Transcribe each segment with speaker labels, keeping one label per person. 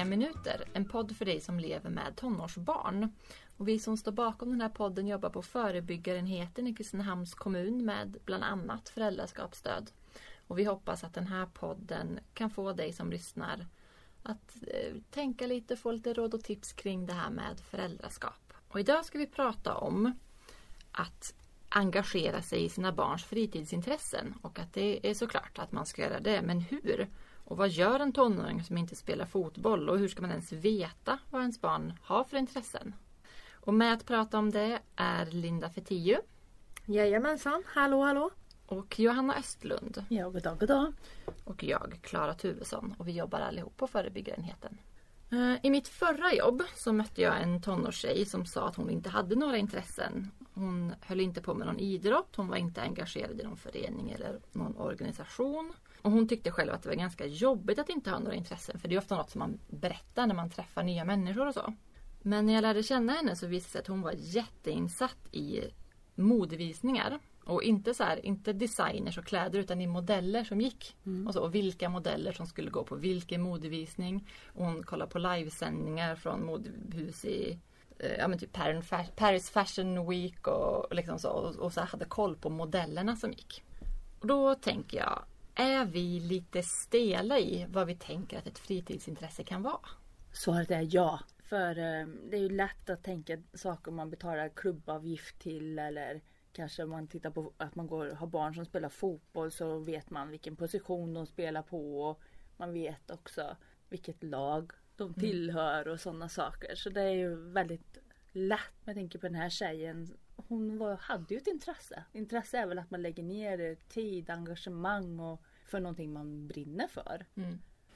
Speaker 1: Viktiga minuter, en podd för dig som lever med tonårsbarn. Och vi som står bakom den här podden jobbar på förebyggarenheten i Kristinehamns kommun med bland annat föräldraskapsstöd. Och vi hoppas att den här podden kan få dig som lyssnar att eh, tänka lite, få lite råd och tips kring det här med föräldraskap. Och idag ska vi prata om att engagera sig i sina barns fritidsintressen och att det är såklart att man ska göra det, men hur? Och vad gör en tonåring som inte spelar fotboll och hur ska man ens veta vad ens barn har för intressen? Och med att prata om det är Linda Fetiu
Speaker 2: Jajamensan, hallå hallå!
Speaker 1: och Johanna Östlund
Speaker 2: Ja, god dag, god dag.
Speaker 1: och jag, Klara Tuvesson. Och vi jobbar allihop på förebyggarenheten. Eh, I mitt förra jobb så mötte jag en tonårstjej som sa att hon inte hade några intressen. Hon höll inte på med någon idrott, hon var inte engagerad i någon förening eller någon organisation. Och hon tyckte själv att det var ganska jobbigt att inte ha några intressen för det är ofta något som man berättar när man träffar nya människor och så. Men när jag lärde känna henne så visade det sig att hon var jätteinsatt i modevisningar. Och inte så här, inte designers och kläder utan i modeller som gick. Och, så, och vilka modeller som skulle gå på vilken modevisning. Och hon kollade på livesändningar från modehus i eh, ja, men typ Paris Fa- Paris Fashion Week och, och, liksom så, och, och så hade koll på modellerna som gick. Och då tänker jag, är vi lite stela i vad vi tänker att ett fritidsintresse kan vara?
Speaker 2: Svaret är ja. För eh, det är ju lätt att tänka saker man betalar klubbavgift till eller kanske om man tittar på att man går, har barn som spelar fotboll så vet man vilken position de spelar på. Och man vet också vilket lag de tillhör och sådana saker. Så det är ju väldigt lätt. Jag tänker på den här tjejen. Hon var, hade ju ett intresse. Intresse är väl att man lägger ner tid, engagemang och för någonting man brinner för.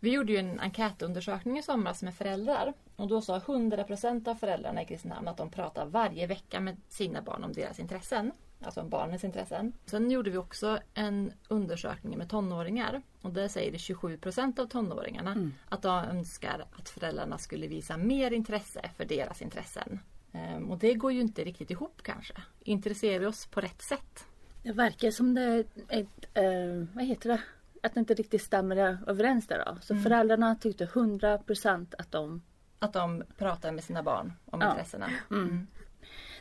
Speaker 1: Vi gjorde ju en enkätundersökning i somras med föräldrar och då sa 100% av föräldrarna i Kristinehamn att de pratar varje vecka med sina barn om deras intressen. Alltså om barnens intressen. Sen gjorde vi också en undersökning med tonåringar och där säger det 27% av tonåringarna att de önskar att föräldrarna skulle visa mer intresse för deras intressen. Ehm, Och det går ju inte riktigt ihop kanske. Intresserar vi oss på rätt sätt?
Speaker 2: Det verkar som det är ett, eh, vad heter det? Att det inte riktigt stämmer överens där då. Så föräldrarna tyckte 100% att de
Speaker 1: Att de pratar med sina barn om
Speaker 2: Ja.
Speaker 1: intressena.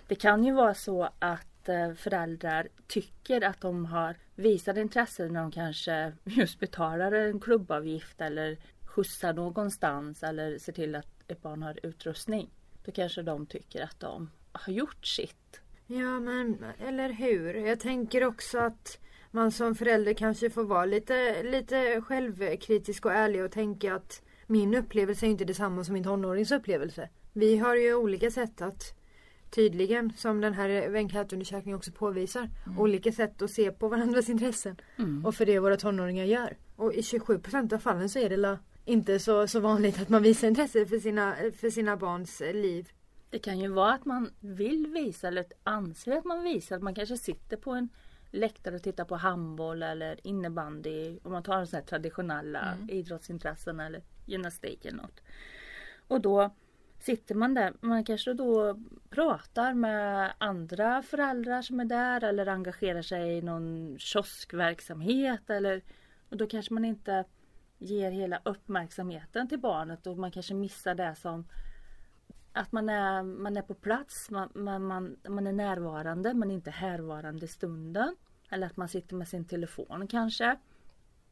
Speaker 2: Det kan ju vara så att eh, föräldrar tycker att de har visat intresse när de kanske just betalar en klubbavgift eller skjutsar någonstans eller ser till att ett barn har utrustning. Då kanske de tycker att de har gjort sitt.
Speaker 3: Ja men eller hur. Jag tänker också att man som förälder kanske får vara lite, lite självkritisk och ärlig och tänka att min upplevelse är inte detsamma som min tonårings upplevelse. Vi har ju olika sätt att tydligen, som den här enkätundersökningen också påvisar, olika sätt att se på varandras intressen. Och för det våra tonåringar gör. Och i 27% av fallen så är det la inte så, så vanligt att man visar intresse för sina, för sina barns eh, liv.
Speaker 2: Det kan ju vara att man vill visa eller anser att man visar att man kanske sitter på en läktare och tittar på handboll eller innebandy. Om man tar de här traditionella idrottsintressen eller gymnastik eller något. Och då sitter man där. Man kanske då pratar med andra föräldrar som är där eller engagerar sig i någon kioskverksamhet eller och då kanske man inte ger hela uppmärksamheten till barnet och man kanske missar det som att man är, man är på plats, man, man, man, man är närvarande men inte härvarande i stunden. Eller att man sitter med sin telefon kanske.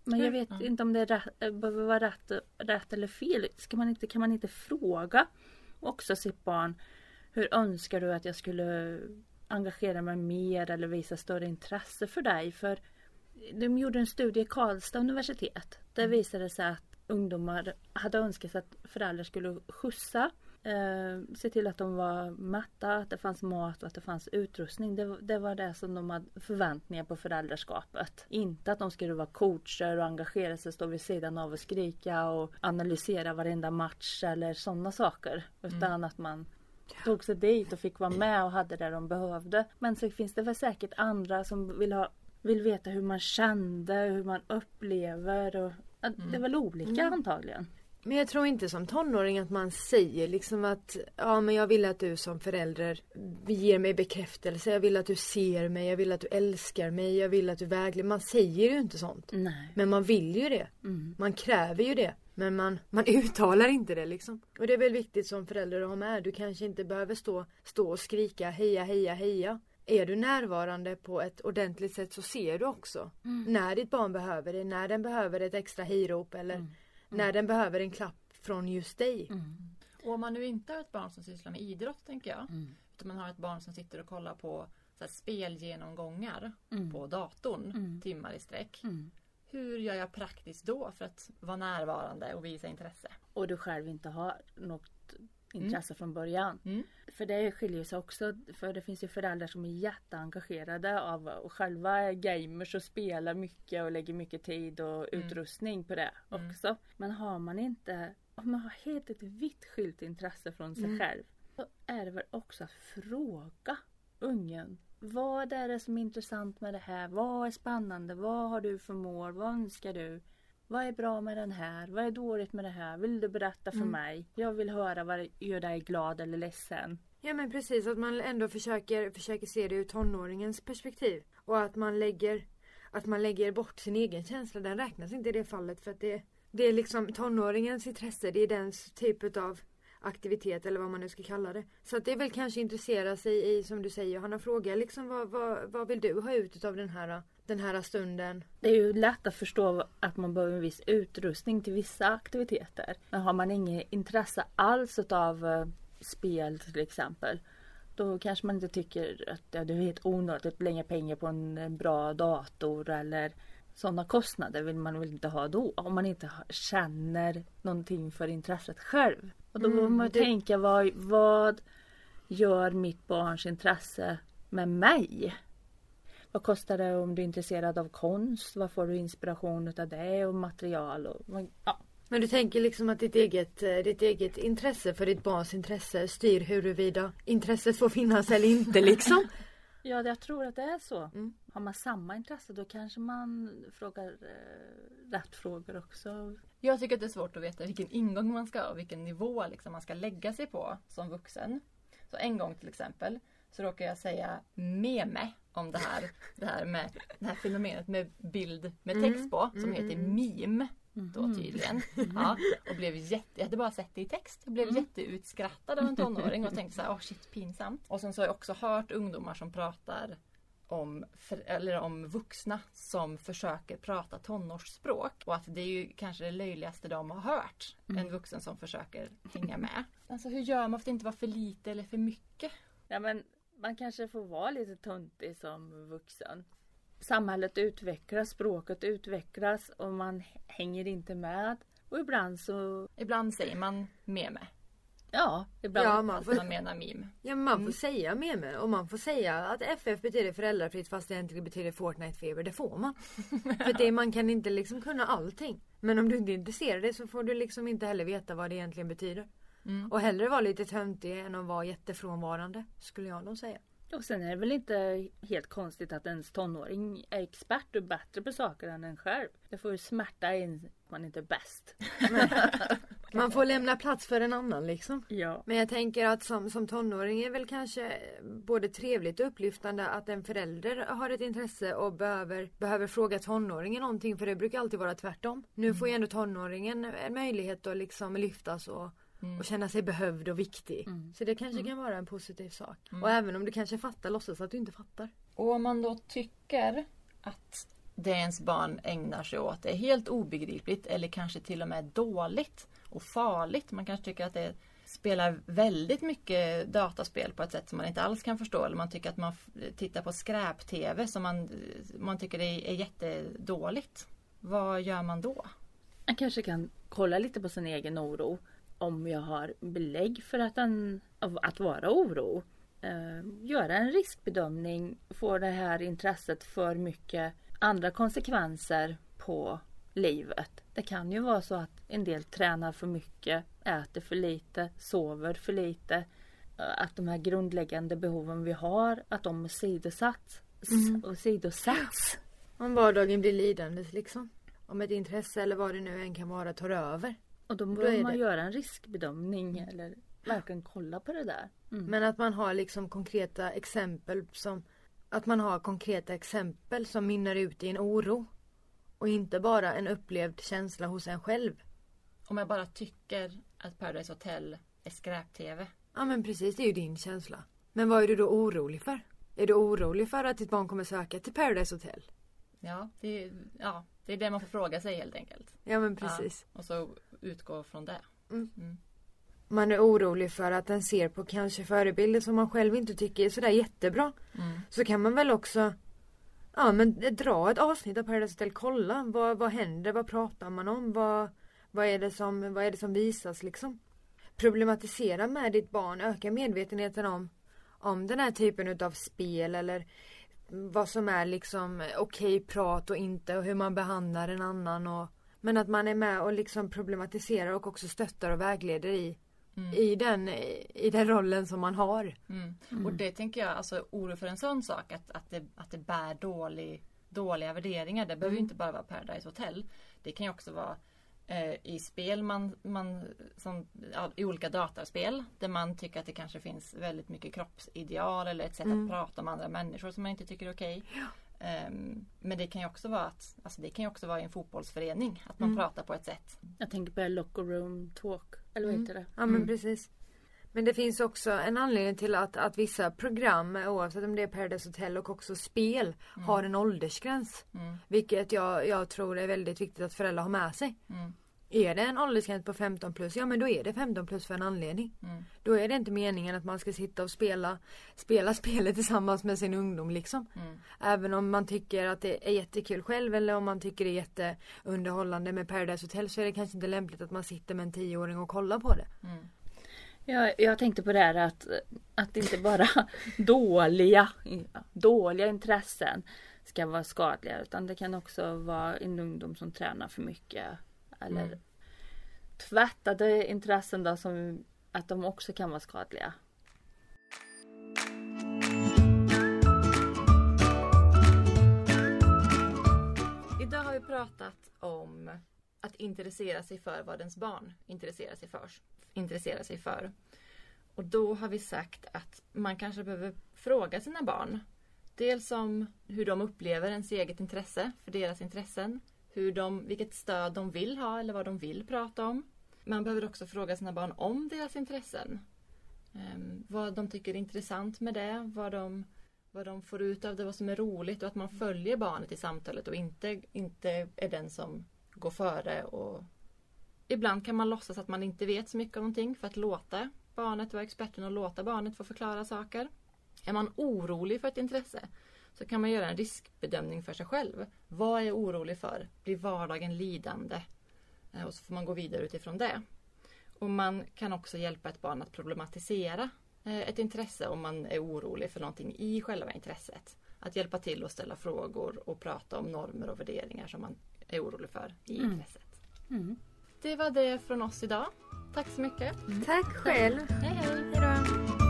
Speaker 2: Men jag vet inte om det är rätt, eh, behöver vara rätt, rätt eller fel. Ska man inte, kan man inte fråga också sitt barn hur önskar du att jag skulle engagera mig mer eller visa större intresse för dig? För de gjorde en studie i Karlstad universitet. Där visade det sig att ungdomar hade önskat sig att föräldrar skulle skjutsa. Eh, se till att de var mätta, att det fanns mat och att det fanns utrustning. Det, det var det som de hade förväntningar på föräldraskapet. Inte att de skulle vara coacher och engagera sig, stå vid sidan av och skrika och analysera varenda match eller sådana saker. Utan att man tog sig dit och fick vara med och hade det de behövde. Men så finns det väl säkert andra som vill ha vill veta hur man kände, hur man upplever och att det är väl olika antagligen.
Speaker 3: Men jag tror inte som tonåring att man säger liksom att ja men jag vill att du som förälder ger mig bekräftelse. Jag vill att du ser mig, jag vill att du älskar mig, jag vill att du vägleder. Man säger ju inte sånt.
Speaker 2: Nej.
Speaker 3: Men man vill ju det.
Speaker 2: Mm.
Speaker 3: Man kräver ju det. Men man, man uttalar inte det liksom. Och det är väl viktigt som förälder att ha med. Du kanske inte behöver stå, stå och skrika heja heja heja. Är du närvarande på ett ordentligt sätt så ser du också
Speaker 2: Mm.
Speaker 3: när ditt barn behöver det, när den behöver ett extra hejrop eller
Speaker 2: Mm.
Speaker 3: när den behöver en klapp från just dig.
Speaker 1: Och om man nu inte har ett barn som sysslar med idrott tänker jag.
Speaker 2: Mm.
Speaker 1: Utan man har ett barn som sitter och kollar på så här, spelgenomgångar
Speaker 2: Mm.
Speaker 1: på datorn
Speaker 2: Mm.
Speaker 1: timmar i sträck.
Speaker 2: Mm.
Speaker 1: Hur gör jag praktiskt då för att vara närvarande och visa intresse?
Speaker 2: Och du själv inte har något intresse från början.
Speaker 1: Mm.
Speaker 2: För det skiljer sig också. För det finns ju föräldrar som är jätteengagerade av och själva är gamers och spelar mycket och lägger mycket tid och
Speaker 1: Mm.
Speaker 2: utrustning på det
Speaker 1: Mm.
Speaker 2: också. Men har man inte, om man har helt ett vitt skilt intresse från sig
Speaker 3: Mm.
Speaker 2: själv. Så är det väl också att fråga ungen. Vad är det som är intressant med det här? Vad är spännande? Vad har du för mål? Vad önskar du? Vad är bra med den här? Vad är dåligt med det här? Vill du berätta för
Speaker 3: Mm.
Speaker 2: mig? Jag vill höra vad gör dig glad eller ledsen.
Speaker 3: Ja men precis, att man ändå försöker, försöker se det ur tonåringens perspektiv. Och att man lägger att man lägger bort sin egen känsla, den räknas inte i det fallet för att det, det är liksom tonåringens intresse, det är dens typ av aktivitet eller vad man nu ska kalla det. Så att det är väl kanske intressera sig i, som du säger Johanna, fråga liksom vad, vad, vad vill du ha ut av den här, den här stunden?
Speaker 2: Det är ju lätt att förstå att man behöver en viss utrustning till vissa aktiviteter. Men har man inget intresse alls av eh, spel till exempel. Då kanske man inte tycker att ja, det är helt onödigt att lägga pengar på en, bra dator eller sådana kostnader vill man väl inte ha då. Om man inte känner någonting för intresset själv. Och då
Speaker 3: Mm,
Speaker 2: man
Speaker 3: det-
Speaker 2: tänka vad, vad gör mitt barns intresse med mig? Vad kostar det om du är intresserad av konst? Vad får du inspiration av det och material? Och, ja.
Speaker 3: Men du tänker liksom att ditt eget, eh, ditt eget intresse för ditt barns intresse styr huruvida intresset får finnas eller inte liksom?
Speaker 2: ja, jag tror att det är så.
Speaker 3: Mm.
Speaker 2: Har man samma intresse då kanske man frågar eh, rätt frågor också.
Speaker 1: Jag tycker att det är svårt att veta vilken ingång man ska ha och vilken nivå liksom man ska lägga sig på som vuxen. Så en gång till exempel så råkar jag säga meme om det här, det här med det här fenomenet med bild med text på som heter meme. Då tydligen. Ja, och blev jätte, jag hade bara sett det i text. Jag blev jätteutskrattad av en tonåring och tänkte så här, åh shit pinsamt. Och sen så har jag också hört ungdomar som pratar om, eller om vuxna som försöker prata tonårsspråk. Och att det är ju kanske det löjligaste de har hört. En vuxen som försöker hänga med. Alltså hur gör man för att inte vara för lite eller för mycket?
Speaker 2: Ja, men man kanske får vara lite töntig som vuxen. Samhället utvecklas, språket utvecklas och man hänger inte med. Och ibland så,
Speaker 1: Ibland säger man meme.
Speaker 2: ja, ibland.
Speaker 3: Ja, man får,
Speaker 1: man menar meme.
Speaker 3: ja, man får säga meme och man får säga att FF betyder föräldrafritt fast det egentligen betyder Fortnite fever. Det får man. För det, man kan inte liksom kunna allting. Men om du inte är intresserad det så får du liksom inte heller veta vad det egentligen betyder.
Speaker 1: Mm.
Speaker 3: Och hellre vara lite töntig än att vara jättefrånvarande. Skulle jag nog säga.
Speaker 2: Och sen är det väl inte helt konstigt att ens tonåring är expert och bättre på saker än en själv. Det får ju smärta in man inte är bäst.
Speaker 3: Man får lämna plats för en annan liksom.
Speaker 2: Ja.
Speaker 3: Men jag tänker att som, som tonåring är väl kanske både trevligt och upplyftande att en förälder har ett intresse och behöver, behöver fråga tonåringen någonting för det brukar alltid vara tvärtom. Nu får ju ändå tonåringen en möjlighet att liksom lyftas och, och känna sig behövd och viktig.
Speaker 2: Mm.
Speaker 3: Så det kanske kan vara en positiv sak. Och även om du kanske fattar, låtsas att du inte fattar.
Speaker 1: Och om man då tycker att det ens barn ägnar sig åt är helt obegripligt eller kanske till och med dåligt och farligt. Man kanske tycker att det spelar väldigt mycket dataspel på ett sätt som man inte alls kan förstå. Eller man tycker att man tittar på skräp-tv som man, man tycker det är jättedåligt. Vad gör man då?
Speaker 2: Man kanske kan kolla lite på sin egen oro. Om jag har belägg för att, den, att vara oro. Eh, göra en riskbedömning. Får det här intresset för mycket andra konsekvenser på livet? Det kan ju vara så att en del tränar för mycket, äter för lite, sover för lite. Eh, Att de här grundläggande behoven vi har, att de åsidosatts.
Speaker 3: Mm.
Speaker 2: åsidosätts.
Speaker 3: Om vardagen blir lidande liksom. Om ett intresse eller vad det nu än kan vara tar över.
Speaker 2: Och då
Speaker 3: är
Speaker 2: man
Speaker 3: det-
Speaker 2: göra en riskbedömning eller verkligen kolla på det där. Mm.
Speaker 3: Men att man har liksom konkreta exempel som Att man har konkreta exempel som mynnar ut i en oro. Och inte bara en upplevd känsla hos en själv.
Speaker 1: om jag bara tycker att Paradise Hotel är skräp-tv.
Speaker 3: Ja men precis, det är ju din känsla. Men vad är du då orolig för? Är du orolig för att ditt barn kommer söka till Paradise Hotel?
Speaker 1: Ja, det, är- ja, det är det man får fråga sig helt enkelt.
Speaker 3: Ja men precis.
Speaker 1: Ja, och så utgå från det.
Speaker 3: Man är orolig för att den ser på kanske förebilder som man själv inte tycker är sådär jättebra.
Speaker 1: Mm.
Speaker 3: Så kan man väl också Ja men dra ett avsnitt av Paradise Hotel, kolla vad, vad händer, vad pratar man om, vad, vad, är det som, vad är det som visas liksom. Problematisera med ditt barn, öka medvetenheten om, om den här typen utav spel eller vad som är liksom okej prat och inte och hur man behandlar en annan och men att man är med och liksom problematiserar och också stöttar och vägleder i, i, den, i den rollen som man har.
Speaker 1: Mm. Och det tänker jag, alltså oro för en sån sak att, att, det, att det bär dålig, dåliga värderingar. Det behöver ju inte bara vara Paradise Hotel. Det kan ju också vara eh, i spel man, man som, ja, i olika dataspel där man tycker att det kanske finns väldigt mycket kroppsideal eller ett sätt att prata om andra människor som man inte tycker är okej. Ehm, men det kan ju också vara att, alltså det kan ju också vara i en fotbollsförening att man pratar på ett sätt.
Speaker 2: Jag tänker på locker room talk. Eller vad heter det?
Speaker 3: Ja men precis. Men det finns också en anledning till att, att vissa program, oavsett om det är Paradise Hotel och också spel, har en åldersgräns. Vilket jag, jag tror är väldigt viktigt att föräldrar har med sig.
Speaker 1: Mm.
Speaker 3: Är det en åldersgräns på 15 plus, ja men då är det 15 plus för en anledning.
Speaker 1: Mm.
Speaker 3: Då är det inte meningen att man ska sitta och spela, spela spelet tillsammans med sin ungdom liksom.
Speaker 1: Mm.
Speaker 3: Även om man tycker att det är jättekul själv eller om man tycker det är jätteunderhållande med Paradise Hotel så är det kanske inte lämpligt att man sitter med en tioåring och kollar på det.
Speaker 2: Jag, jag tänkte på det här att, att inte bara dåliga, dåliga intressen ska vara skadliga utan det kan också vara en ungdom som tränar för mycket. Eller
Speaker 1: Mm.
Speaker 2: tvättade intressen då som att de också kan vara skadliga.
Speaker 1: Idag har vi pratat om att intressera sig för vad ens barn intresserar sig för. Intresserar sig för. Och då har vi sagt att man kanske behöver fråga sina barn. Dels om hur de upplever ens eget intresse för deras intressen. Hur de, vilket stöd de vill ha eller vad de vill prata om. Man behöver också fråga sina barn om deras intressen. Ehm, vad de tycker är intressant med det. Vad de, vad de får ut av det, vad som är roligt och att man följer barnet i samtalet och inte, inte är den som går före. Och ibland kan man låtsas att man inte vet så mycket om någonting för att låta barnet vara experten och låta barnet få förklara saker. Är man orolig för ett intresse så kan man göra en riskbedömning för sig själv. Vad är jag orolig för? Blir vardagen lidande? Eh, Och så får man gå vidare utifrån det. Och man kan också hjälpa ett barn att problematisera eh, ett intresse om man är orolig för någonting i själva intresset. Att hjälpa till att ställa frågor och prata om normer och värderingar som man är orolig för i intresset. Det var det från oss idag. Tack så mycket.
Speaker 3: Tack själv!
Speaker 1: Hej hej!
Speaker 3: Hejdå!